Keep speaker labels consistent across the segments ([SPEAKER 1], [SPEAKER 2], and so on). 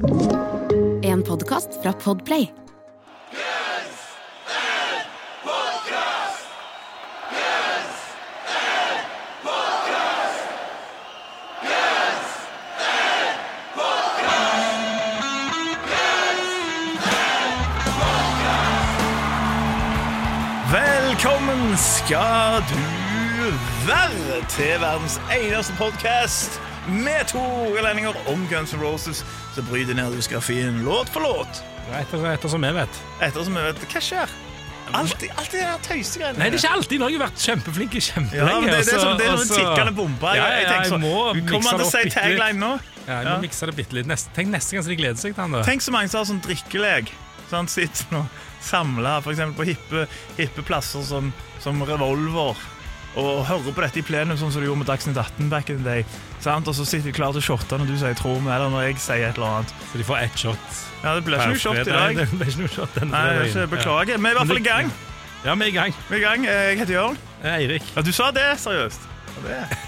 [SPEAKER 1] En podkast fra Podplay.
[SPEAKER 2] Velkommen skal du være til verdens eneste podkast med to relendinger om Guns N' Roses som bryter ned diskografien låt for låt.
[SPEAKER 3] Etter, som jeg vet.
[SPEAKER 2] Etter som vi vet hva skjer. Alltid, alltid de tøysegreiene.
[SPEAKER 3] Nei, det er ikke alltid. Nå har jeg vært kjempeflink kjempelenge.
[SPEAKER 2] ja, det, det er som det er
[SPEAKER 3] og
[SPEAKER 2] en
[SPEAKER 3] så-
[SPEAKER 2] tikkende bombe. Jeg, jeg
[SPEAKER 3] jeg
[SPEAKER 2] sånn,
[SPEAKER 3] må
[SPEAKER 2] kommer
[SPEAKER 3] det
[SPEAKER 2] til å si tagline nå.
[SPEAKER 3] Ja, jeg må
[SPEAKER 2] Ja.
[SPEAKER 3] mikse det bitte litt. Neste, tenk neste gang så de gleder seg til han da.
[SPEAKER 2] Tenk så mange som har sånn drikkelek. Sånn sitter nå samla f.eks. på hippe, hippe plasser som, som Revolver. Og hører på dette i plenum, sånn som du gjorde med Dagsnytt 18 back in the day. Sant? Og så sitter de klare til å shotte når du sier 'tro meg', eller når jeg sier et eller annet.
[SPEAKER 3] Så de får ett shot.
[SPEAKER 2] Ja, Det blir ikke noe shot i
[SPEAKER 3] Nei,
[SPEAKER 2] dag.
[SPEAKER 3] Det blir ikke noe shot denne
[SPEAKER 2] Nei, det er ikke, Beklager. Vi er i hvert fall i gang.
[SPEAKER 3] Ja, vi er i gang.
[SPEAKER 2] Vi er i gang. Jeg heter Jørn.
[SPEAKER 3] Eh, Eirik.
[SPEAKER 2] Ja, Du sa det, seriøst. Ja, det.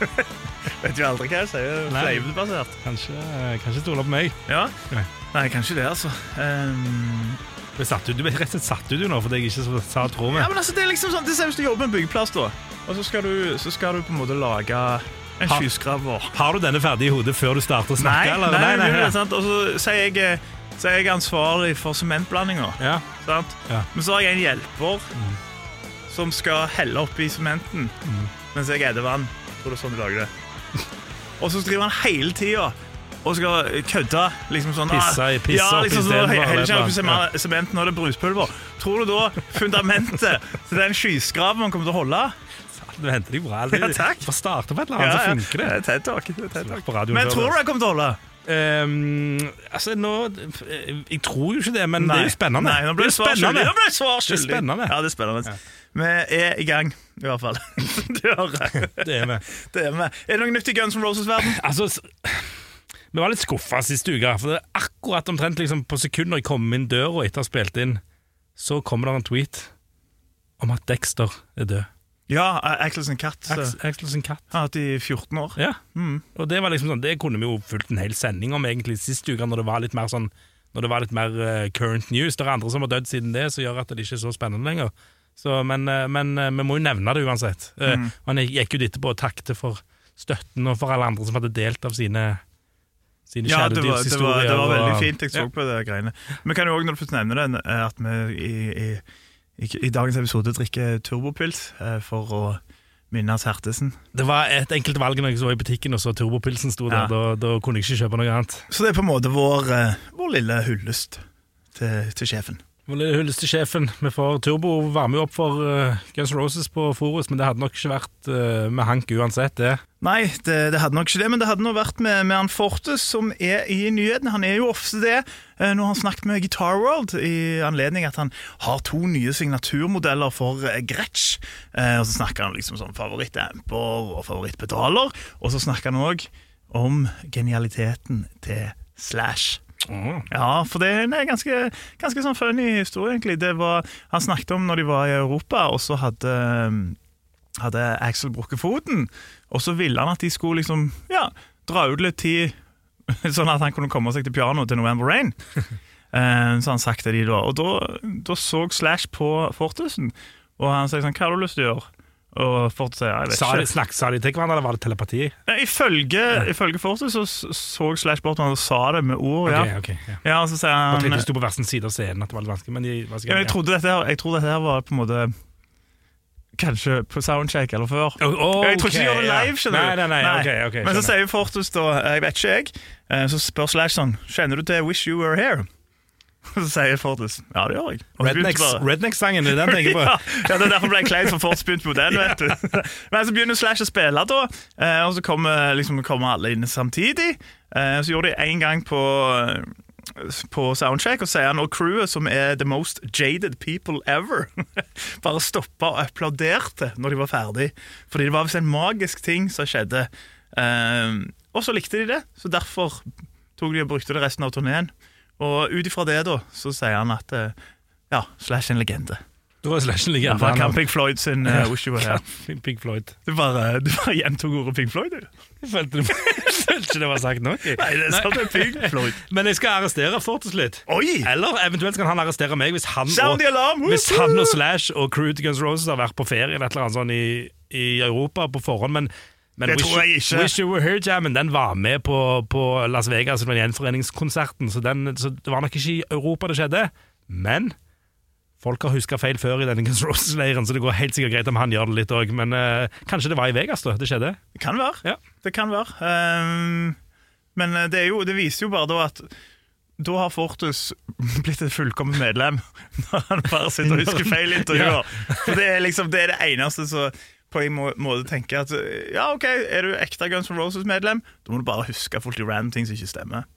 [SPEAKER 2] Vet jo aldri hva jeg sier. Fleipebasert.
[SPEAKER 3] Kanskje, eh, kanskje stole på meg.
[SPEAKER 2] Ja.
[SPEAKER 3] Nei.
[SPEAKER 2] Kanskje det, altså. Um,
[SPEAKER 3] Du ble, rett og slett satt ut nå fordi jeg ikke så- sa tro
[SPEAKER 2] Ja, men altså, det er liksom sånn, det ser ut som du jobber på en byggeplass, da. Og så skal du, så skal du på en måte lage en skyskraper.
[SPEAKER 3] Har du denne ferdig i hodet før du starter å snakke?
[SPEAKER 2] Nei,
[SPEAKER 3] eller?
[SPEAKER 2] nei, nei, sant? Og så sier jeg, eh, så er jeg ansvarlig for sementblandinga.
[SPEAKER 3] Ja. Ja.
[SPEAKER 2] Men så har jeg en hjelper som skal helle oppi sementen mens jeg edder vann. Tror det er sånn de lager det. Og så driver han hele tida og skal kødde. Liksom sånn,
[SPEAKER 3] Pisse i-
[SPEAKER 2] ah,
[SPEAKER 3] pisse
[SPEAKER 2] ja, liksom sånn, oppi sementen og det er bruspulver. Tror du da fundamentet til den skyskraperen kommer til å holde?
[SPEAKER 3] Du henter deg bra.
[SPEAKER 2] Ja, takk.
[SPEAKER 3] Bare starte på et eller annet, så funker det.
[SPEAKER 2] det Talk. det
[SPEAKER 3] radioen
[SPEAKER 2] Men tror du
[SPEAKER 3] det
[SPEAKER 2] kommer til å holde?
[SPEAKER 3] Um, altså, nå Jeg tror jo ikke det, men det er jo spennende.
[SPEAKER 2] Nei, nå ble
[SPEAKER 3] det spennende.
[SPEAKER 2] Nå ble det svar
[SPEAKER 3] Det er spennende.
[SPEAKER 2] Ja, det er spennende. Vi er i gang, i hvert fall. det hører.
[SPEAKER 3] Det er vi.
[SPEAKER 2] Det er. Er det noe nytt i Guns N' Roses-verden?
[SPEAKER 3] Altså, vi var litt skuffa siste uke. For det er akkurat omtrent liksom, på sekunder jeg kom inn døra etter å ha spilt inn, så kommer det en tweet om at Dexter er død.
[SPEAKER 2] Ja, Axels Katt har
[SPEAKER 3] Ax- Axel sin katt.
[SPEAKER 2] hatt i 14 år.
[SPEAKER 3] Ja. Og det var liksom sånn Det kunne vi jo fulgt en hel sending om egentlig sist uke, når det var litt mer sånn Når det var litt mer eh, current news. Det er andre som har dødd siden det, som gjør at det ikke er så spennende lenger. Så, men, eh, men eh, vi må jo nevne det uansett. Mm. Han gikk jo etterpå og takket for støtten og for alle andre som hadde delt av sine sine
[SPEAKER 2] Ja, det var, det, var, det var veldig fint. Jeg så
[SPEAKER 3] Ja.
[SPEAKER 2] på det greiene. Vi kan jo også, når du først nevner det, eh, at vi i, i, i, dagens episode drikker turbopils eh, for å minnes Hertesen.
[SPEAKER 3] Det var et enkelt valg når jeg så i butikken og så turbopilsen sto
[SPEAKER 2] Ja.
[SPEAKER 3] der. Da, da kunne jeg ikke kjøpe noe annet.
[SPEAKER 2] Så det er på en måte vår, eh, vår lille hyllest til, til sjefen.
[SPEAKER 3] Hyllest til sjefen. Vi får Turbo varme opp for eh, Guns Roses på Forus, men det hadde nok ikke vært uh, med Hank uansett, det.
[SPEAKER 2] Nei, det, det hadde nok ikke det, men det hadde nå vært med, med han Fortes, som er i nyhetene. Han er jo ofte det. når Nå har han snakket med Guitar World i anledning at han har to nye signaturmodeller for eh, Gretsch. Eh, Og så snakker han liksom om favorittamper og favorittpedaler. Og så snakker han òg om genialiteten til Slash. Ja, for det er en ganske, ganske sånn funny historie, egentlig. Det var, han snakket om når de var i Europa, og så hadde, hadde Axel brukket foten. Og så ville han at de skulle liksom, ja, dra ut litt tid, sånn at han kunne komme seg til pianoet til November Rain. Eh, så han sagt det de da. Og da, da så Slash på Fortusen, og han sa sånn Hva har du lyst til å gjøre? Og Fortus sier jeg vet
[SPEAKER 3] Sa de,
[SPEAKER 2] ikke.
[SPEAKER 3] sa de til hverandre, eller var det telepati?
[SPEAKER 2] Ja, Ifølge, ifølge Fortus så så Slash bort og sa det med ord. ja.
[SPEAKER 3] Ok, ok, ja.
[SPEAKER 2] Ja, så sier
[SPEAKER 3] Jeg
[SPEAKER 2] han
[SPEAKER 3] tenkte de på hver sin side av scenen, at det var litt vanskelig, men de var
[SPEAKER 2] ja, jeg, trodde dette her, jeg trodde dette her var på en måte Kanskje på soundcheck eller før.
[SPEAKER 3] Oh, okay,
[SPEAKER 2] jeg tror ikke de gjør det live. skjønner
[SPEAKER 3] Nei,
[SPEAKER 2] du
[SPEAKER 3] nei, nei, Okay, ok,
[SPEAKER 2] Men så sier Fortus da Jeg vet ikke, jeg. Eh, Så spør Slash sånn Kjenner du til 'Wish You Were Here'? Så sier Fortis ja, det gjør jeg.
[SPEAKER 3] Redneck-sangen, det er den jeg tenker på.
[SPEAKER 2] ja, ja, det er derfor ble jeg klein, for Fortis begynte på den. vet du Men så begynner Slash å spille, da eh, og så kommer, liksom, kommer alle inn samtidig. Eh, Så gjorde de én gang på på soundcheck og sier han og crewet, som er the most jaded people ever, bare stoppa og applauderte når de var ferdig. Fordi det var visst en magisk ting som skjedde. Eh, og så likte de det, så derfor tok de og brukte det resten av turneen. Og ut ifra det, da, så sier han at eh, ja, Slash er en legende.
[SPEAKER 3] jeg Slashen ligger
[SPEAKER 2] Ja,
[SPEAKER 3] enda
[SPEAKER 2] fra. Pink Floyd sin uh, Osho her.
[SPEAKER 3] Pink Floyd.
[SPEAKER 2] Du bare, du bare gjentok ordet Pink Floyd, du.
[SPEAKER 3] Jeg følte, det- jeg følte ikke det var sagt nok.
[SPEAKER 2] Nei, det er sant, det er Pink Floyd.
[SPEAKER 3] Men jeg skal arrestere Fortis litt.
[SPEAKER 2] Oi!
[SPEAKER 3] Eller eventuelt kan han arrestere meg hvis han, og! Hvis han og Slash og crew to Guns Roses har vært på ferie eller et eller annet sånn i, i Europa på forhånd. Men, men
[SPEAKER 2] Det
[SPEAKER 3] Wish,
[SPEAKER 2] tror jeg ikke.
[SPEAKER 3] Wish You Were Here-jammen den var med på, på Las Vegas, den gjenforeningskonserten, så, den, så det var nok ikke i Europa det skjedde. Men folk har huska feil før i denne Guns Roses-leiren, så det går helt sikkert greit om han gjør det litt òg. Men uh, kanskje det var i Vegas da det skjedde?
[SPEAKER 2] Det kan være.
[SPEAKER 3] Ja.
[SPEAKER 2] Det kan være. Um, men det, er jo, det viser jo bare da at da har Fortus blitt et fullkomment medlem, når han bare sitter og husker feil intervjuer. intervjuer. For det er liksom det, er det eneste som på en må- måte tenker at ja, ok, er du ekte Guns N' Roses-medlem, da må du bare huske fullt i random ting som ikke stemmer.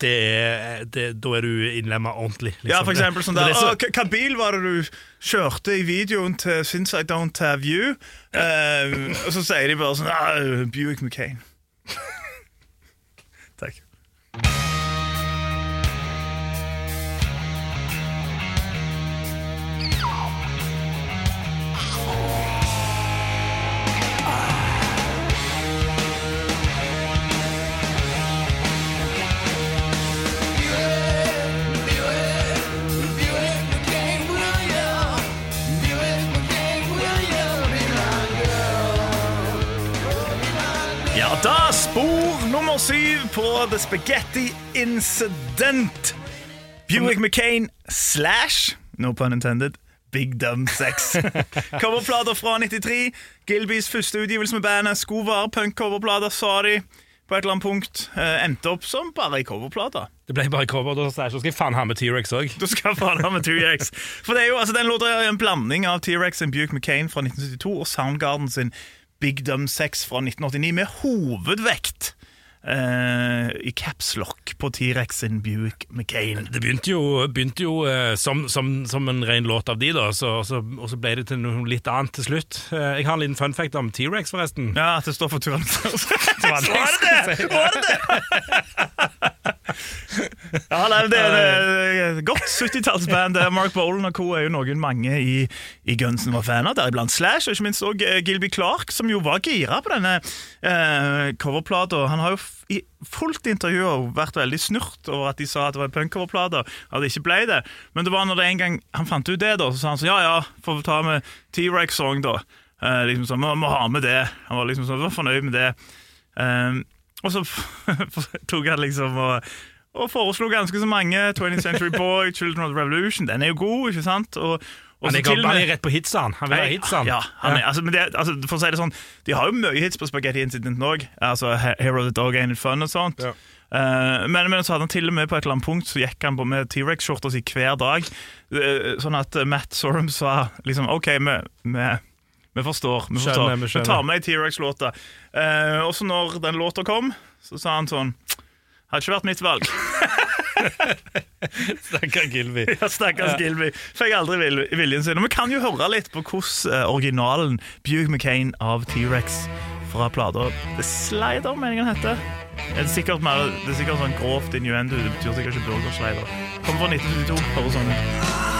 [SPEAKER 3] Det er, det, da er du innlemma ordentlig. Liksom.
[SPEAKER 2] Ja, for eksempel sånn der,
[SPEAKER 3] er så-
[SPEAKER 2] «Å, hva- bil var det du kjørte i videoen til Since I Don't Have You? Eh, og så sier de bare sånn ah, Buick McCain. Takk. Nummer syv på The Spaghetti Incident. Buick McCain slash, no pun intended, Big Dumb Sex. Coverplater fra 93. Gilbys første utgivelse med bandet. Skulle være punk-coverplater, sa de. På et eller annet punkt. Eh, endte opp som bare ei coverplate.
[SPEAKER 3] Det ble bare cover, da så skal jeg faen ha med T-rex òg.
[SPEAKER 2] Du skal faen ha med T-Rex. For det er jo, altså, den låta er en blanding av T-Rex og Buick McCain fra 1972 og Soundgarden sin Big Dumb Sex fra 1989, med hovedvekt eh, i capslock på T-Rex sin Buick McCain.
[SPEAKER 3] Det begynte jo, begynte jo eh, som, som, som en ren låt av de, da, så, så, og så ble det til noe litt annet til slutt. Eh, jeg har en liten fun fact om T-rex, forresten.
[SPEAKER 2] Ja, at det står for Tyrannosaurus.
[SPEAKER 3] Var det
[SPEAKER 2] Var det det? Var det det? Ja, nei, det er et godt 70-tallsband. Er Mark Bolan og co. er jo noen mange i, i Gunsen var fan av, deriblant Slash, og ikke minst også eh, Gilby Clark, som jo var gira på denne eh, coverplata. Han har jo i fullt intervju vært veldig snurt over at de sa at det var en punkcoverplate, og det ikke ble det. Men det var når det en gang han fant ut det, da, så sa han sånn ja ja, får vi ta med T-Rex-song, da. Eh, liksom sånn, Vi må ha med det. Han var liksom sånn, var fornøyd med det. Um, og så tok han liksom og, og foreslo ganske så mange. 20th Century Boy, Children of the Revolution. Den er jo god, ikke sant? Og, og
[SPEAKER 3] Han er,
[SPEAKER 2] og
[SPEAKER 3] han er rett på hitsa, han. Vil ha hitsa, han.
[SPEAKER 2] Ja, han er, altså, men det, altså, for å si det sånn De har jo mye hits på Spaghetti Incident òg. Altså, Hero Hero the Dog Ain't It Fun og sånt.
[SPEAKER 3] Ja.
[SPEAKER 2] Uh, men, men så hadde han til og med på et eller annet punkt Så gikk han på med T-Rex-skjorta si hver dag. Uh, sånn at Matt Sorum sa liksom OK, vi, vi, forstår. Vi, forstår.
[SPEAKER 3] Skjønner, vi
[SPEAKER 2] vi tar med T-Rex-låta. Eh, og så når den låta kom, så sa han sånn Hadde ikke vært mitt valg.
[SPEAKER 3] Stakkar Gilby.
[SPEAKER 2] Ja, Stakkars Gilby. Fikk aldri viljen sin. Og vi kan jo høre litt på hvordan eh, originalen Bugh McCain av T-Rex fra plata The Slider, meningen heter. Det er sikkert, mer, det er sikkert sånn grovt innuendo. Det betyr sikkert ikke burgerslider. Kommer fra 1972. Hører sånn ut.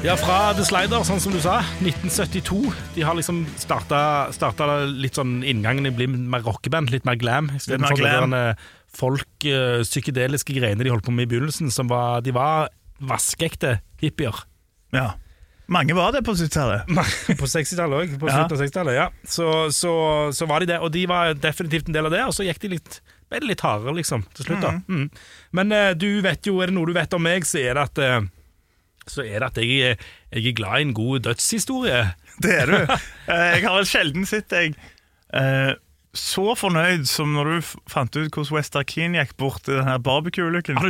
[SPEAKER 3] Ja, fra The Slider, sånn som du sa. 1972. De har liksom starta, starta litt sånn inngangen i å bli mer rockeband, litt mer glam. Istedenfor de eh, folk, eh, psykedeliske greiene de holdt på med i begynnelsen. Som var, de var vaskeekte hippier.
[SPEAKER 2] Ja. Mange var det på 70-tallet.
[SPEAKER 3] På 60-tallet òg. På
[SPEAKER 2] Ja.
[SPEAKER 3] slutten av 60-tallet, ja. Så, så, så var de det, og de var definitivt en del av det. Og så gikk de litt ble det litt hardere, liksom, til slutt. da mm. Men eh, du vet jo, er det noe du vet om meg, så er det at Så er det at jeg, jeg er glad i en god dødshistorie.
[SPEAKER 2] Det er du. Eh, Jeg har vel sjelden sett deg eh, så fornøyd som når du fant ut hvordan Wester Keen gikk bort i denne barbecue-ulykken.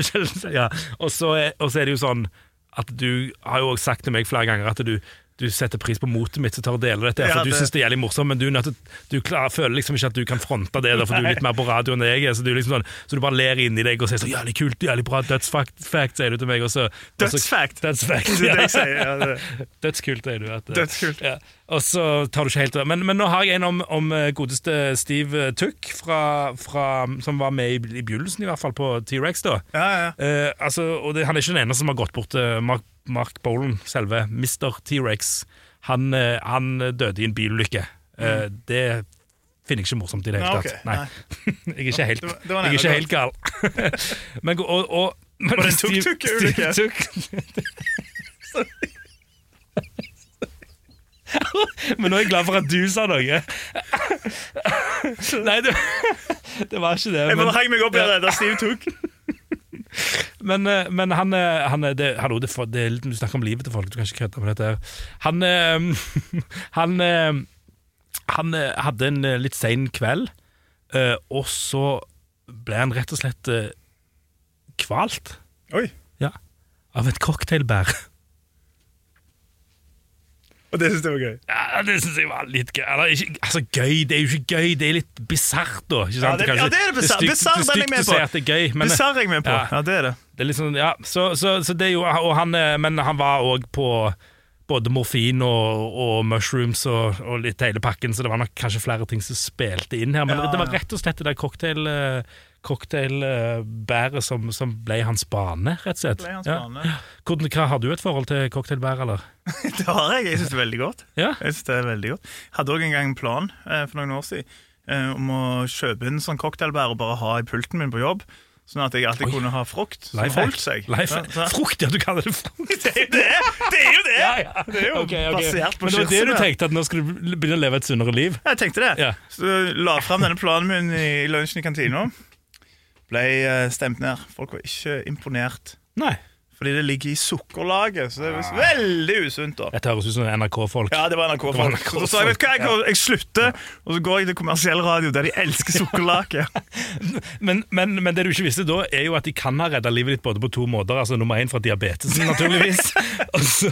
[SPEAKER 3] Ja. Og så er, er det jo sånn at du har jo også sagt til meg flere ganger at du, du setter pris på motet mitt som tar og deler dette,
[SPEAKER 2] Ja,
[SPEAKER 3] for du
[SPEAKER 2] det-
[SPEAKER 3] syns det er jævlig morsomt, men du, nødt du klar, føler liksom ikke at du kan fronte det, da, for du er litt mer på radio enn jeg er. Så du, liksom sånn, så du bare ler inni deg og sier sånn 'jævlig kult, jævlig bra, dødsfact', fact, sier du til meg. Og så,
[SPEAKER 2] Dødsfact.
[SPEAKER 3] Ja.
[SPEAKER 2] Ja.
[SPEAKER 3] Dødskult, sier du. At, eh,
[SPEAKER 2] Dødskult.
[SPEAKER 3] Ja. Og så tar du ikke helt det. Men, men nå har jeg en om, om eh, godeste Steve Tuck, fra, fra, som var med i, i begynnelsen, i hvert fall, på T-rex. da.
[SPEAKER 2] Ja, ja.
[SPEAKER 3] Eh, altså, og det, Han er ikke den eneste som har gått bort til Mark, Mark Bolan, selve Mr. T-rex. Han, eh, han døde i en bilulykke. Eh, det finner jeg ikke morsomt i det hele
[SPEAKER 2] tatt.
[SPEAKER 3] tatt.
[SPEAKER 2] Okay.
[SPEAKER 3] Nei. jeg er ikke helt,
[SPEAKER 2] Det var- det var
[SPEAKER 3] jeg er ikke helt gal. men, og, og, men
[SPEAKER 2] Var det en tuk-tuk-ulykke?
[SPEAKER 3] Men nå er jeg glad for at du sa noe. Nei, du, det var ikke det.
[SPEAKER 2] Jeg
[SPEAKER 3] må
[SPEAKER 2] bare hang meg opp i det der Steve tok.
[SPEAKER 3] Men, eh, men han, eh, han er- det, Hallo, det, det du snakker om livet til folk, du kan ikke kødde med dette. Han eh, Han, eh, han eh, hadde en eh, litt sein kveld, eh, og så ble han rett og slett eh, kvalt
[SPEAKER 2] Oi.
[SPEAKER 3] ja, av et cocktailbær.
[SPEAKER 2] Og det syns jeg var gøy.
[SPEAKER 3] Ja, Det syns jeg var litt gøy. Eller, ikke, altså, gøy, Det er jo ikke gøy, det er litt bisart, da. Ikke sant?
[SPEAKER 2] Ja, det-
[SPEAKER 3] Kanskje-
[SPEAKER 2] ja, det er det bisart. Bisart, er
[SPEAKER 3] er
[SPEAKER 2] jeg med
[SPEAKER 3] si
[SPEAKER 2] på.
[SPEAKER 3] det er gøy, men
[SPEAKER 2] Det sa jeg med på.
[SPEAKER 3] Ja.
[SPEAKER 2] Ja, det er det.
[SPEAKER 3] Det er sånn, ja, så, så, så det er jo, og han, eh, Men han var òg på både morfin og, og mushrooms og, og litt hele pakken, så det var nok kanskje flere ting som spilte inn her. Men
[SPEAKER 2] Ja,
[SPEAKER 3] det, det var rett og slett det der cocktail, eh, cocktailbæret som, som ble hans bane, rett og slett.
[SPEAKER 2] Ble hans
[SPEAKER 3] Ja.
[SPEAKER 2] bane.
[SPEAKER 3] Hvordan, hva, har du et forhold til cocktailbær, eller?
[SPEAKER 2] Det har jeg. Jeg syns det er veldig godt.
[SPEAKER 3] Ja?
[SPEAKER 2] Jeg synes det er veldig godt. Hadde òg en gang en plan eh, for noen år siden eh, om å kjøpe inn sånn cocktailbær og bare ha i pulten min på jobb. Sånn at jeg alltid
[SPEAKER 3] Oi.
[SPEAKER 2] kunne ha frukt som
[SPEAKER 3] Lifehack.
[SPEAKER 2] holdt seg. Ja,
[SPEAKER 3] Frukt, ja, du kaller det frukt!
[SPEAKER 2] Det er jo det! Det er jo det!
[SPEAKER 3] Ja, ja.
[SPEAKER 2] Det er jo
[SPEAKER 3] okay, okay.
[SPEAKER 2] basert på
[SPEAKER 3] Men det var det du tenkte, at nå skal du begynne å leve et sunnere liv?
[SPEAKER 2] Jeg tenkte det.
[SPEAKER 3] Ja.
[SPEAKER 2] Så la fram denne planen min i lunsjen i kantina. Ble stemt ned. Folk var ikke imponert.
[SPEAKER 3] Nei.
[SPEAKER 2] Fordi det ligger i sukkerlaget, så det er visst veldig usunt. da
[SPEAKER 3] Dette høres ut som NRK-folk.
[SPEAKER 2] Ja, det var NRK-folk.
[SPEAKER 3] NRK
[SPEAKER 2] Så sa jeg vet hva, jeg, jeg slutter, og så går jeg til kommersiell radio, der de elsker sukkerlake.
[SPEAKER 3] Men, men, men det du ikke visste da, er jo at de kan ha redda livet ditt både på to måter. Altså Nummer én fra diabetesen, naturligvis. og, så,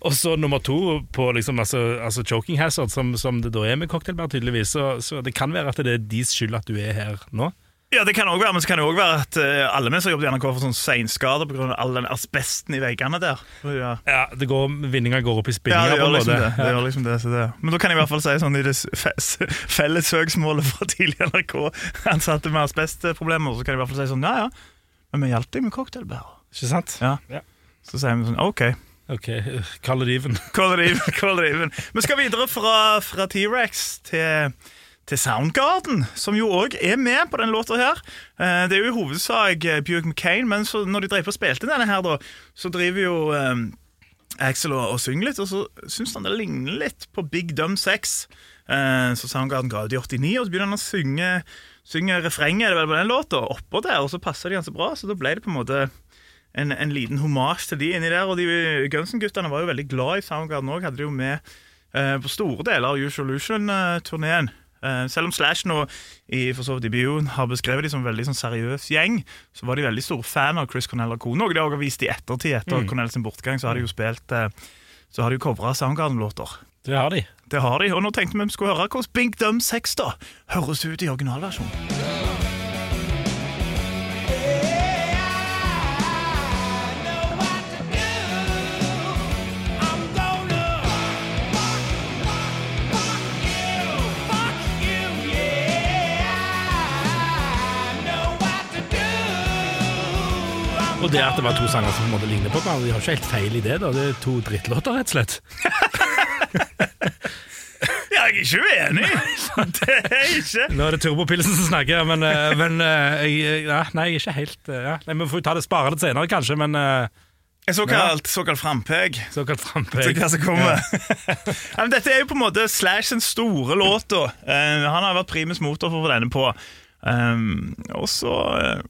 [SPEAKER 3] og så nummer to på liksom, altså, altså choking hazard, som, som det da er med cocktailbær, tydeligvis. Så, så det kan være at det er deres skyld at du er her nå.
[SPEAKER 2] Ja, det kan også være, men så kan det også være at eh, alle vi som jobber i NRK får sånn seinskader pga. all den asbesten i veggene der. Ja.
[SPEAKER 3] Ja, det går, Vinninga går opp i
[SPEAKER 2] Ja, det gjør liksom det. det, gjør liksom det, så det. Men da kan jeg i hvert fall si sånn i det felles søksmålet fra tidligere NRK-ansatte med asbestproblemer, så kan jeg i hvert fall si sånn Ja, ja, men vi hjalp deg med cocktailbær.
[SPEAKER 3] Ikke sant?
[SPEAKER 2] Ja.
[SPEAKER 3] Ja.
[SPEAKER 2] Så sier vi sånn OK.
[SPEAKER 3] Ok, kall det even.
[SPEAKER 2] Call it even. Call it even. Vi skal videre fra, fra T-rex til, til Soundgarden, som jo òg er med på den låta her. Eh, Det er jo i hovedsak eh, McCain, men når de drev på og spilte denne her, da, så driver jo eh, Axel og, og synger litt, og så syns han det ligner litt på Big Dumb Sex. Eh, så Soundgarden ga ut i 89, og så begynner han å synge, synge refrenget er det vel på den låta oppå der, og så passer de ganske bra, så da ble det på en måte en, en liten homasj til de inni der. Og de Gunsen-guttene var jo veldig glad i Soundgarden òg. Hadde de jo med eh, på store deler av Usual Illusion-turneen. Eh, selv om Slash nå i for så vidt debuten har beskrevet de som en veldig sånn seriøs gjeng, så var de veldig store fan av Chris Cornell og co. Noe de også har vist i ettertid. Etter Cornell sin bortgang så har de jo spilt eh, Så har de jo covra Soundgarden-låter.
[SPEAKER 3] Det har de.
[SPEAKER 2] Det har de, og nå tenkte vi vi skulle høre hvordan Bink Dum 6 da høres ut i originalversjonen.
[SPEAKER 3] Og det at det var to sanger som på en måte ligner på hverandre, de har ikke helt feil i det. da Det er to drittlåter, rett og slett.
[SPEAKER 2] Jeg er ikke uenig! Det er jeg ikke.
[SPEAKER 3] Nå er det Turbopilsen som snakker, men, eh, men eh, jeg, ja, Nei, jeg er ikke helt eh, ja. Nei, Vi får ta det, spare det senere, kanskje, men eh,
[SPEAKER 2] En såkalt, såkalt frampek.
[SPEAKER 3] såkalt
[SPEAKER 2] frampeg.
[SPEAKER 3] frampek.
[SPEAKER 2] hva som kommer. ja, dette er jo på en måte Slash sin store låt. da. Eh, han har vært primus motor for å få denne på. Um, og så eh,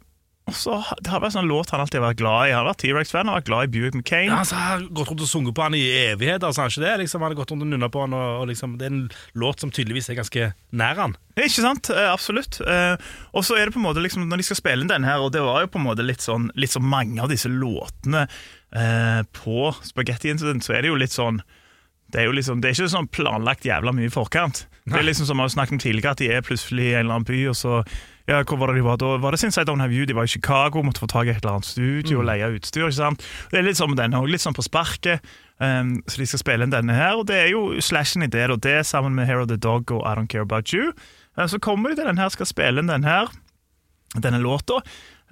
[SPEAKER 2] og så Det har vært sånn låt han alltid har vært glad i. Han har vært T-rex-fan, har vært glad i Buick McCain.
[SPEAKER 3] Ja, altså, han har gått rundt og sunget på han i evighet, altså, han ikke det? Liksom, han har gått rundt og nunna på han, og, og liksom, Det er en låt som tydeligvis er ganske nær han.
[SPEAKER 2] Ikke sant? Eh, absolutt. Eh, og så er det på en måte liksom, Når de skal spille inn den her, og det var jo på en måte litt sånn Litt så mange av disse låtene eh, på Spaghetti Incident, så er det jo litt sånn det er jo liksom, det er ikke sånn planlagt jævla mye i forkant. Det er liksom som vi har snakket om tidligere, at de er plutselig i en eller annen by, og så ja, hvor var det de var da? Var det sin side Don't Have You? De var i Chicago, måtte få tak i et eller annet studio og leie utstyr. ikke sant? Det er litt sånn med denne òg, litt sånn på sparket. Um, så de skal spille inn denne her, og det er jo slashen i det, og det sammen med Hair of the Dog og I Don't Care About You. Uh, så kommer de til den her, skal spille inn den her, denne låta,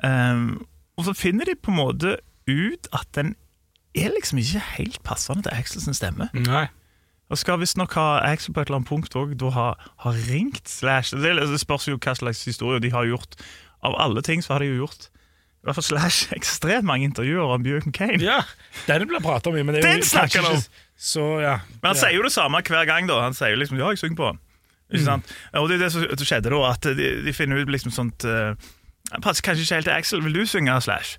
[SPEAKER 2] um, og så finner de på en måte ut at den er liksom ikke helt passende til Axels stemme.
[SPEAKER 3] Nei.
[SPEAKER 2] Og skal visstnok ha Axel på et eller annet punkt òg da har, har, ringt Slash. Det, det spørs jo hva slags historie de har gjort. Av alle ting så har de jo gjort i hvert fall Slash ekstremt mange intervjuer om Bjørk McCain.
[SPEAKER 3] Ja, den blir prata om men det er
[SPEAKER 2] Den
[SPEAKER 3] jo
[SPEAKER 2] snakker
[SPEAKER 3] kanskje
[SPEAKER 2] han om.
[SPEAKER 3] så, ja.
[SPEAKER 2] Men han sier jo det samme hver gang. da Han sier jo liksom 'ja, jeg synger på han'. Sant? Og det er det som som skjedde da, at de, de finner ut liksom sånt uh, Passer kanskje ikke helt til Axel. Vil du synge Slash?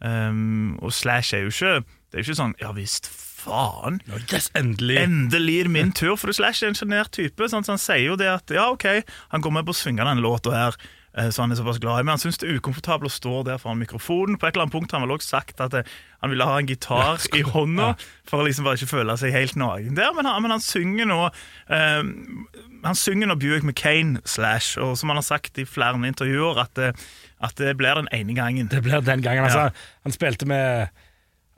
[SPEAKER 2] Um, og Slash er jo ikke Det er jo ikke sånn 'ja visst, faen'.
[SPEAKER 3] Yes, endelig.
[SPEAKER 2] Endelig er min tur, for Slash er en sjenert type. Sånn, Så han sier jo det at ja, ok, han går med på å synge denne låta her. eh, Så han er såpass glad i Men han syns det er ukomfortabelt å stå der foran mikrofonen. På et eller annet punkt har han vel også sagt at eh, han ville ha en gitar i hånda for å liksom bare ikke føle seg helt naken der. Men han, men han synger nå um, Han synger nå Buick McCain slash, og som han har sagt i flere intervjuer, at, det- at det blir den ene gangen.
[SPEAKER 3] Det blir den gangen. Altså,
[SPEAKER 2] Ja.
[SPEAKER 3] Han spilte med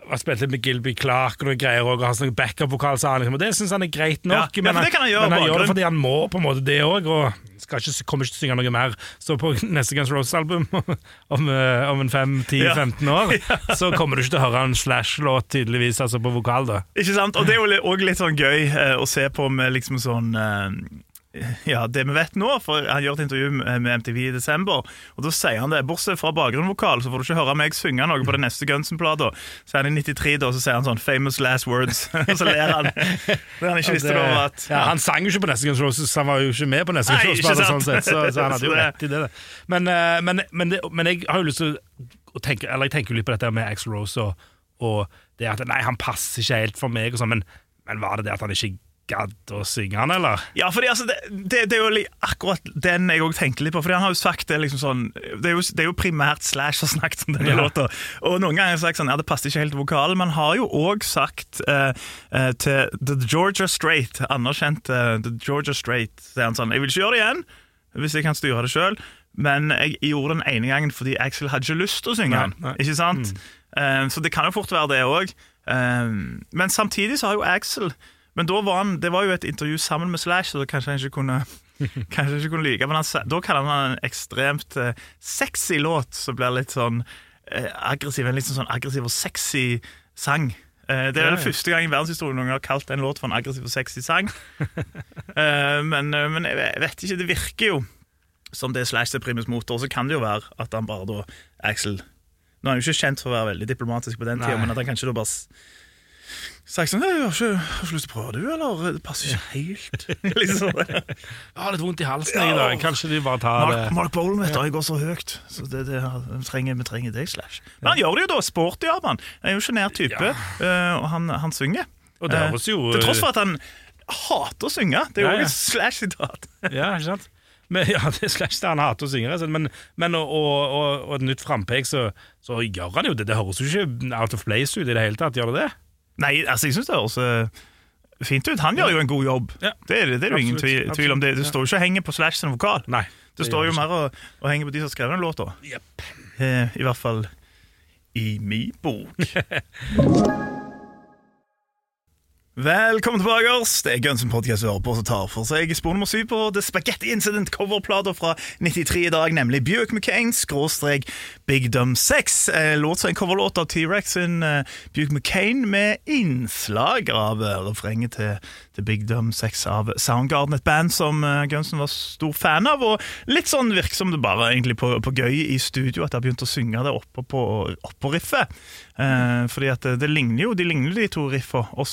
[SPEAKER 3] han spilte med Gilby Clark og noen greier og har sånn backup-vokal, han liksom, og det syns han er greit nok.
[SPEAKER 2] Ja, ja,
[SPEAKER 3] men
[SPEAKER 2] for han gjøre
[SPEAKER 3] men han gjør det fordi han må på en måte det òg, og skal ikke, kommer ikke til å synge noe mer. Så på neste Guns Roses-album om, eh, om en 5-10-15 år, så kommer du ikke til å høre en Slash-låt, tydeligvis, altså på vokal. da
[SPEAKER 2] Ikke sant? Og det er jo òg litt sånn gøy eh, å se på med liksom sånn eh, ja, det vi vet nå, for Han gjør et intervju med MTV i desember, og da sier han det. Bortsett fra bakgrunnvokal, så får du ikke høre meg synge noe på den neste Gunsen-plata. Så er han i 93, da, så sier han sånn 'famous last words', og så ler han. Det han ikke visste da, var at
[SPEAKER 3] ja, Han sang jo ikke på Neste Guns Roses, han var jo ikke med på Neste Guns Roses. Sånn sett, så, så han hadde jo rett i det. Men, eh, men, men, det, men jeg har jo lyst til å tenke Eller jeg tenker jo litt på dette med Axl Rose og, og det at Nei, han passer ikke helt for meg, og sånn, men, men var det det at han ikke gadd å synge han, eller?
[SPEAKER 2] Ja, fordi altså, det, det, det er jo akkurat den jeg òg tenker litt på. Fordi han har jo sagt det liksom sånn Det er jo, det er jo primært Slash som har snakket om denne
[SPEAKER 3] Ja.
[SPEAKER 2] låta. Og noen ganger har jeg sagt sånn Ja, det passer ikke helt til vokalen, men har jo òg sagt uh, uh, til The Georgia Straight, anerkjent uh, The Georgia Straight, så er han sånn Jeg vil ikke gjøre det igjen, hvis jeg kan styre det sjøl. Men jeg gjorde den ene gangen fordi Axel hadde ikke lyst til å synge den. Ikke sant? Eh, så det kan jo fort være det òg. men samtidig så har jo Axel Men da var han, det var jo et intervju sammen med Slash, så kanskje han ikke kunne Kanskje ikke kunne like Men han, da kaller han en ekstremt eh, sexy låt, som blir litt sånn eh, aggressiv. En litt sånn aggressiv og sexy sang. Eh, det er vel første gang i verdenshistorien noen har kalt en låt for en aggressiv og sexy sang. Eh, men, eh, men jeg vet ikke, det virker jo som det er Slash til primus motor. Så kan det jo være at han bare da Axel Nå er han jo ikke kjent for å være veldig diplomatisk på den tida, men at han kanskje da bare s- sagt sånn «Nei, jeg har ikke, har ikke lyst til å prøve, du, eller? Det passer ikke helt. liksom.
[SPEAKER 3] Jeg har litt vondt i halsen jeg, i dag. Kanskje de bare tar
[SPEAKER 2] Mark,
[SPEAKER 3] det
[SPEAKER 2] Mark Bolan vet du, jeg går så høyt, så det, det, vi, trenger, vi trenger deg, Slash. Men han gjør det jo da, sporty av han. Han er jo sjenert type, eh, og han, han synger.
[SPEAKER 3] Og det
[SPEAKER 2] Eh,
[SPEAKER 3] høres jo
[SPEAKER 2] Til tross for at han hater å synge. Det er jo
[SPEAKER 3] Ja, ja.
[SPEAKER 2] et Slash-sitat.
[SPEAKER 3] Ja, ikke sant? Men, ja, det er Slash det han hater å synge. Men, men og, og, og et nytt frampek, så, så gjør han jo det. Det høres jo ikke out of place ut i det hele tatt, gjør det det?
[SPEAKER 2] Nei, altså, jeg syns det høres eh, fint ut. Han gjør jo en god jobb.
[SPEAKER 3] Ja.
[SPEAKER 2] Det er det, det er jo ingen tvil, tvil om. Det Det står jo ikke og henger på Slash sin vokal.
[SPEAKER 3] Nei.
[SPEAKER 2] Det står jo mer og, og henger på de som har skrevet den låta.
[SPEAKER 3] Yep.
[SPEAKER 2] Eh, I hvert fall i min bok. Velkommen tilbake. oss. Det er Gunsen Podcast vi hører på som tar for seg spor nummer syv på The Spaghetti Incident coverplata fra 93 i dag, nemlig Buick McCain skråstrek Big Dumb Sex. Eh, låt som en coverlåt av T-Rex sin eh, Buick McCain med innslag av eh, refrenget til, til Big Dumb Sex av Soundgarden, et band som eh, Gunsen var stor fan av. Og litt sånn virksom det bare egentlig på, på gøy i studio at de har begynt å synge det oppå på, oppå riffet. Eh, fordi at det, det ligner jo de ligner de to riffene. Og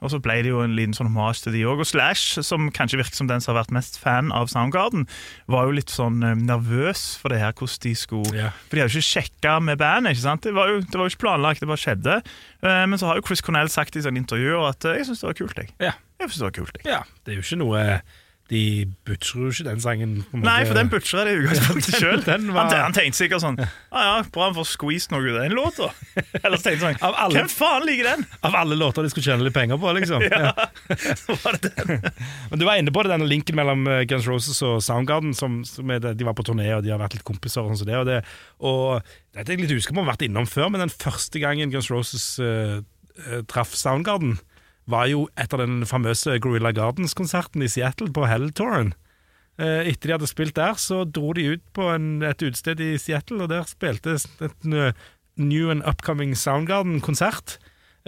[SPEAKER 2] og så ble det jo en liten sånn hommage til de òg. Og Slash, som kanskje virker som den som har vært mest fan av Soundgarden, var jo litt sånn eh, nervøs for det her, hvordan de skulle
[SPEAKER 3] Ja.
[SPEAKER 2] For de hadde jo ikke sjekka med bandet. ikke sant? Det var, jo, det var jo ikke planlagt, det bare skjedde. Eh, men så har jo Chris Cornell sagt i sånne intervjuer at eh, jeg syns det var kult. jeg.
[SPEAKER 3] Ja.
[SPEAKER 2] Jeg synes det var kult, jeg.
[SPEAKER 3] ja. Det er jo ikke noe de butcher jo ikke den sangen.
[SPEAKER 2] Nei, for den butcherer det i utgangspunktet sjøl.
[SPEAKER 3] var-
[SPEAKER 2] Han, tenkte sikkert sånn ah, ja, bra han får squeezed noe ut av den låta. Ellers tenkte han sånn
[SPEAKER 3] alle-
[SPEAKER 2] Hvem faen liker den?
[SPEAKER 3] Av alle låter de skulle tjene litt penger på, liksom. Ja.
[SPEAKER 2] Så var det den.
[SPEAKER 3] Men du var inne på det, denne linken mellom eh, Guns Roses og Soundgarden. Som, som det, de var på turné og de har vært litt kompiser. Og sånn som det, og det Og dette er jeg litt usikker på om vi har vært innom før, men den første gangen Guns Roses uh, traff Soundgarden, var jo etter den famøse Gorilla Gardens-konserten i Seattle på Hell-touren. Eh, etter de hadde spilt der, så dro de ut på en, et utested i Seattle, og der spilte et New and Upcoming Soundgarden-konsert.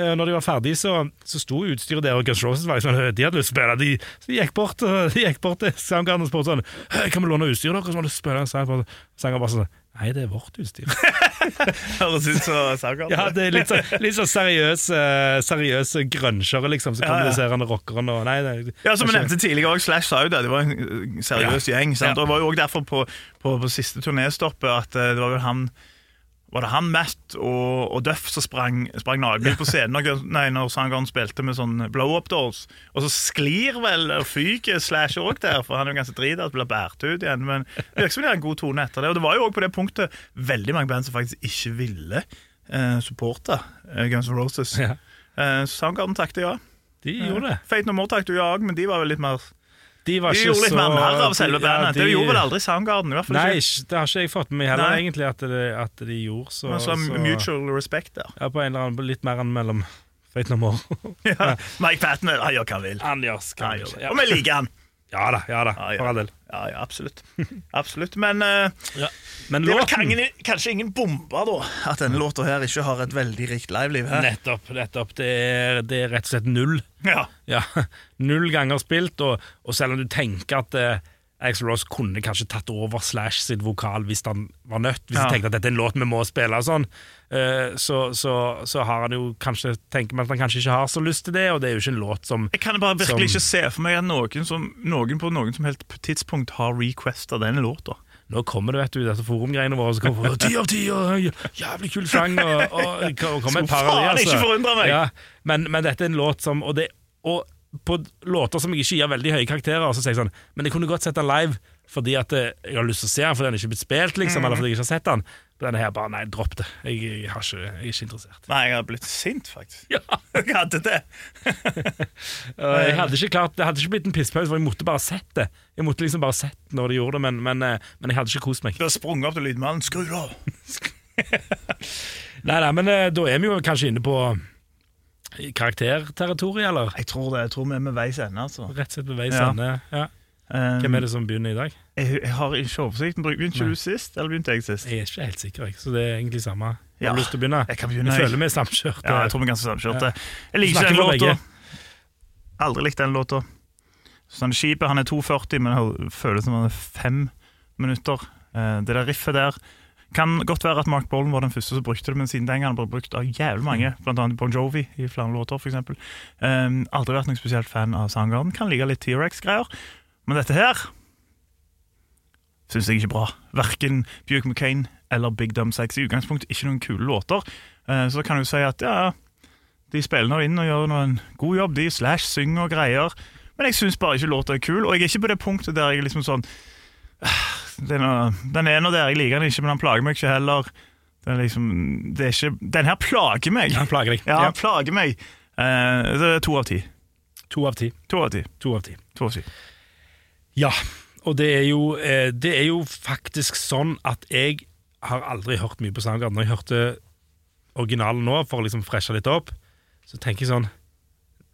[SPEAKER 3] Eh, Når de var ferdige, så, så sto utstyret der, og Guns Roses var sånn, de hadde lyst til å spille. De, de gikk bort, de gikk bort til Soundgarden og spurte sånn Kan vi låne utstyret deres? Og så til å spille en sang og Sanger bare sånn Nei, det er vårt utstyr.
[SPEAKER 2] Høres ut som.
[SPEAKER 3] Ja, det er litt sånn, litt sånn seriøse, seriøse grønsjere, liksom. Så
[SPEAKER 2] Ja, ja.
[SPEAKER 3] kommuniserende rockerne og Nei, det,
[SPEAKER 2] Ja, som vi nevnte tidligere, også, Slash sa jo det. Det var en seriøs seriøs gjeng. Sant?
[SPEAKER 3] Ja.
[SPEAKER 2] Og Det var jo også derfor på, på, på siste turnéstoppet at uh, det var vel han var det han, Matt og, og Duff som sprang, sprang naken på scenen nei, når Soundgarden spilte med sånn blow-up dolls? Og så sklir vel og fyker Slasher òg der, for han er jo ganske drita og blir båret ut igjen. Men det virker som de har en god tone etter det. Og det var jo òg på det punktet veldig mange band som faktisk ikke ville eh, supporte uh, Guns N' Roses.
[SPEAKER 3] Ja.
[SPEAKER 2] Eh, Soundgarden takket ja.
[SPEAKER 3] De gjorde det.
[SPEAKER 2] Fate No More takket ja òg, men de var vel litt mer
[SPEAKER 3] De var
[SPEAKER 2] de gjorde litt
[SPEAKER 3] så
[SPEAKER 2] mer narr av selve
[SPEAKER 3] ja,
[SPEAKER 2] bandet.
[SPEAKER 3] de-
[SPEAKER 2] Det gjorde vel aldri Soundgarden. i hvert fall
[SPEAKER 3] Nei,
[SPEAKER 2] ikke.
[SPEAKER 3] ikke- det har ikke jeg fått med meg heller,
[SPEAKER 2] Nei.
[SPEAKER 3] egentlig, at, det, at de gjorde så,
[SPEAKER 2] Men så
[SPEAKER 3] så
[SPEAKER 2] mutual respect der.
[SPEAKER 3] Ja, på en eller annen litt mer enn mellom Fate No More.
[SPEAKER 2] Ja. Mike Patton han gjør hva han vil.
[SPEAKER 3] Han gjør
[SPEAKER 2] hva Han
[SPEAKER 3] vil.
[SPEAKER 2] Og vi liker han.
[SPEAKER 3] Ja da, ja da,
[SPEAKER 2] Ja, ja.
[SPEAKER 3] for all del.
[SPEAKER 2] Ja, ja, absolutt. Absolutt. Men eh,
[SPEAKER 3] Men
[SPEAKER 2] det er vel kanskje, ingen bombe, da, at denne låta her ikke har et veldig rikt liveliv. Her.
[SPEAKER 3] Nettopp. nettopp det er, det er rett og slett null.
[SPEAKER 2] Ja.
[SPEAKER 3] Ja, Null ganger spilt, og, og selv om du tenker at eh, Axl Rose kunne kanskje tatt over Slash sitt vokal hvis han var nødt, hvis
[SPEAKER 2] Ja.
[SPEAKER 3] han tenkte at dette er en låt vi må spille, og sånn, eh, så, så, så har han jo kanskje tenker man at han kanskje ikke har så lyst til det, og det er jo ikke en låt som
[SPEAKER 2] Jeg kan bare virkelig
[SPEAKER 3] Som-
[SPEAKER 2] ikke se for meg at noen, som, noen på noen som helst tidspunkt har requesta denne låta.
[SPEAKER 3] Nå kommer det vet du, disse forumgreiene våre Så kommer Ti av ti, jævlig kul sang, og, og, og kommer et par av de,
[SPEAKER 2] faen ikke forundre meg.
[SPEAKER 3] Ja, men, men dette er en låt som Og, det, og på låter som jeg ikke gir veldig høye karakterer, så sier jeg sånn Men jeg kunne godt sett den live fordi at eh, jeg har lyst til å se den fordi den ikke er blitt spilt, liksom,
[SPEAKER 2] Mm.
[SPEAKER 3] eller fordi jeg ikke har sett den. Men denne her bare Nei, dropp det. Jeg, jeg, har ikke, jeg er ikke interessert.
[SPEAKER 2] Nei, jeg hadde blitt sint, faktisk.
[SPEAKER 3] Ja.
[SPEAKER 2] Jeg hadde det.
[SPEAKER 3] Jeg hadde ikke klart Det hadde ikke blitt en pisspause, for jeg måtte bare sett det. Jeg måtte liksom bare sett når de gjorde det, men, men, eh, men jeg hadde ikke kost meg.
[SPEAKER 2] Du har sprunget opp til lydmannen. Skru det av!
[SPEAKER 3] Nei, nei, men eh, da er vi jo kanskje inne på karakterterritoriet, eller?
[SPEAKER 2] Jeg tror det. Jeg tror vi er med veis ende, altså.
[SPEAKER 3] Rett og slett ved veis
[SPEAKER 2] Ja.
[SPEAKER 3] ende. Ja.
[SPEAKER 2] Um,
[SPEAKER 3] Hvem er det som begynner i dag?
[SPEAKER 2] Jeg, jeg har ikke oversikten. Begynte ikke du sist, eller begynte jeg sist?
[SPEAKER 3] Jeg er ikke helt sikker, jeg. så det er egentlig samme. Har
[SPEAKER 2] Ja,
[SPEAKER 3] du lyst til å begynne?
[SPEAKER 2] Jeg kan begynne. jeg.
[SPEAKER 3] føler vi er samkjørte.
[SPEAKER 2] Ja, jeg tror vi er ganske samkjørte. Jeg liker ikke den låta. Aldri likt den låta. Sånn Skipet han er 2,40, men det føles som han er fem minutter. Eh, Det der riffet der kan godt være at Mark Bollen var den første som brukte det, men siden den gangen ble brukt av jævlig mange, blant annet Bon Jovi i flere låter, for. Um, aldri vært noen spesielt fan av Soundgarden. Kan like litt T-rex-greier. Men dette her syns jeg ikke er bra. Verken Bjørk McCain eller Big Dumb Sex. I utgangspunktet ikke noen kule låter. Uh, Så kan du si at ja, de spiller nå inn og gjør nå en god jobb. De slash synger og greier. Men jeg syns bare ikke låta er kul, og jeg er ikke på det punktet der jeg liksom sånn «Ah, Den er, den er nå der, jeg liker den ikke, men den plager meg ikke heller. Den, liksom, det er ikke, den her plager meg.
[SPEAKER 3] Han plager deg.
[SPEAKER 2] Ja,
[SPEAKER 3] Ja.
[SPEAKER 2] plager meg. Eh, det er to av ti.
[SPEAKER 3] To av ti.
[SPEAKER 2] To av ti.
[SPEAKER 3] To av ti.
[SPEAKER 2] To av ti.
[SPEAKER 3] Ja, og det er, jo, eh, det er jo faktisk sånn at jeg har aldri hørt mye på Soundgarden. Når jeg hørte originalen nå, for å liksom freshe litt opp, så tenker jeg sånn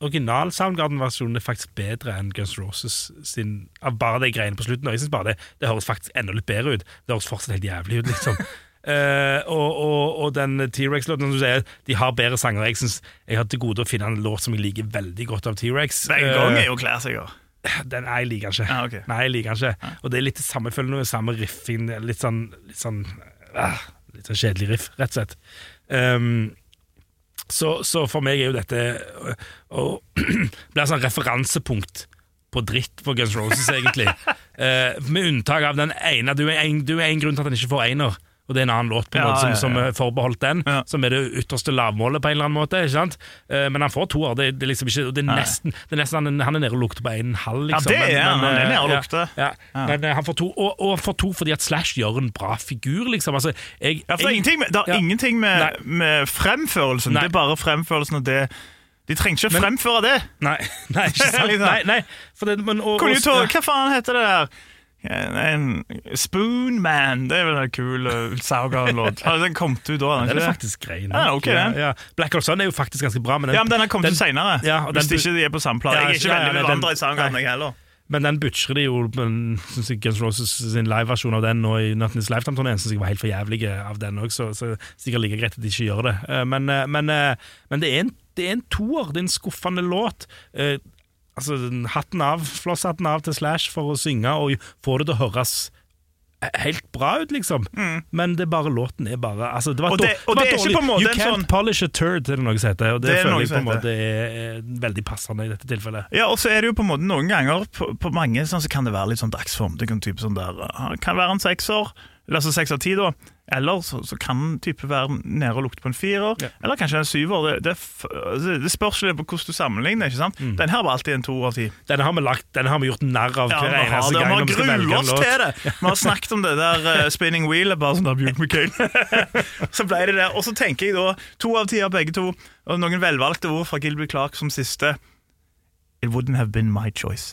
[SPEAKER 3] Original Soundgarden-versjonen er faktisk bedre enn Guns Roses sin Av bare de greiene på slutten. Og jeg synes bare det, det høres faktisk enda litt bedre ut. Det høres fortsatt helt jævlig ut, liksom. uh, og, og, og den T-rex-låten som du sier, de har bedre sanger. Jeg synes jeg har til gode å finne en låt som jeg liker veldig godt av T-rex.
[SPEAKER 2] Den
[SPEAKER 3] Eh,
[SPEAKER 2] gang er jo klassiker.
[SPEAKER 3] den, er jeg liker ikke.
[SPEAKER 2] Ah, okay.
[SPEAKER 3] Nei, jeg liker ikke. ikke. Og det er litt det samme, føler noe samme riffing, litt sånn, litt sånn, ah, litt sånn kjedelig riff, rett og slett. Um, så, så for meg er jo dette å, å bli et sånn referansepunkt på dritt for Guns Roses, egentlig. Eh, med unntak av den ene. Du er en, du er en grunn til at han ikke får einer, og det er en annen låt på en
[SPEAKER 2] Ja,
[SPEAKER 3] måte som,
[SPEAKER 2] ja, ja.
[SPEAKER 3] som er forbeholdt den,
[SPEAKER 2] Ja.
[SPEAKER 3] som er det ytterste lavmålet på en eller annen måte. ikke sant? Eh, Men han får toer. Det, det er liksom ikke, og det er nesten, det er nesten han, han er nede og lukter på en halv,
[SPEAKER 2] Ja,
[SPEAKER 3] liksom.
[SPEAKER 2] det er han. Han er
[SPEAKER 3] eh,
[SPEAKER 2] nede og
[SPEAKER 3] ja,
[SPEAKER 2] lukter.
[SPEAKER 3] Ja, Men eh, han får to, og, og får to fordi at Slash gjør en bra figur, liksom. Altså, jeg,
[SPEAKER 2] Ja, for det er ingenting med, det er
[SPEAKER 3] Ja.
[SPEAKER 2] ingenting med, med fremførelsen.
[SPEAKER 3] Nei.
[SPEAKER 2] Det er bare fremførelsen og det De trenger ikke å fremføre det.
[SPEAKER 3] Nei, nei, ikke sant?
[SPEAKER 2] Liksom.
[SPEAKER 3] Nei, nei, det, men, og,
[SPEAKER 2] jo Hva faen heter det der? En Spoon Man. Det er vel en kul uh, Sauga-låt. Har den kommet ut da? den
[SPEAKER 3] Den er faktisk grei. nok.
[SPEAKER 2] Ja, okay, den.
[SPEAKER 3] ja. Black Hole Sun er jo faktisk ganske bra, men den,
[SPEAKER 2] Ja, men den har kommet ut senere.
[SPEAKER 3] Ja,
[SPEAKER 2] Hvis
[SPEAKER 3] den-
[SPEAKER 2] ikke de er på samme plate.
[SPEAKER 3] Ja,
[SPEAKER 2] Jeg er ikke
[SPEAKER 3] ja,
[SPEAKER 2] veldig bevandra
[SPEAKER 3] den-
[SPEAKER 2] i
[SPEAKER 3] nei.
[SPEAKER 2] jeg heller.
[SPEAKER 3] Men den butcher de jo men synes jeg Guns Roses sin liveversjon av den nå i Is Lifetime-turneen syns jeg var helt for jævlig av den òg, så, så sikkert like greit at de ikke gjør det. Eh, Men, eh, men, eh, men det, er en, det er en toer, det er en skuffende låt. Eh, Altså, hatten av, flosshatten av til Slash for å synge og få det til å høres helt bra ut, liksom. Men det er bare låten er bare altså, det var
[SPEAKER 2] Mm. Og det- og
[SPEAKER 3] det,
[SPEAKER 2] det er ikke på en måte
[SPEAKER 3] You can't
[SPEAKER 2] sånn-
[SPEAKER 3] polish a turd, er det noe som heter. Og det,
[SPEAKER 2] Det er
[SPEAKER 3] føler jeg på en måte er, veldig passende i dette tilfellet.
[SPEAKER 2] Ja, og så er det jo på en måte noen ganger på, på mange sånn, så kan det være litt sånn dagsform. Det kan, type sånn der, uh, kan være en sekser, eller altså seks av ti da. Eller så, så kan type være nede og lukte på en firer,
[SPEAKER 3] Ja.
[SPEAKER 2] eller kanskje en syver. Det, det, altså, det spørs litt på hvordan du sammenligner, ikke sant?
[SPEAKER 3] Mm.
[SPEAKER 2] Den her var alltid en to av ti.
[SPEAKER 3] Den har vi, lagt, den har vi gjort narr av
[SPEAKER 2] Ja,
[SPEAKER 3] hver eneste gang
[SPEAKER 2] vi har
[SPEAKER 3] en
[SPEAKER 2] oss til det. Vi har snakket om det der uh, spinning wheel, bare sånn der Buke McCain. så ble det det. Og så tenker jeg da, to av ti av begge to, og noen velvalgte ord fra Gilby Clark som siste. It wouldn't have been my choice.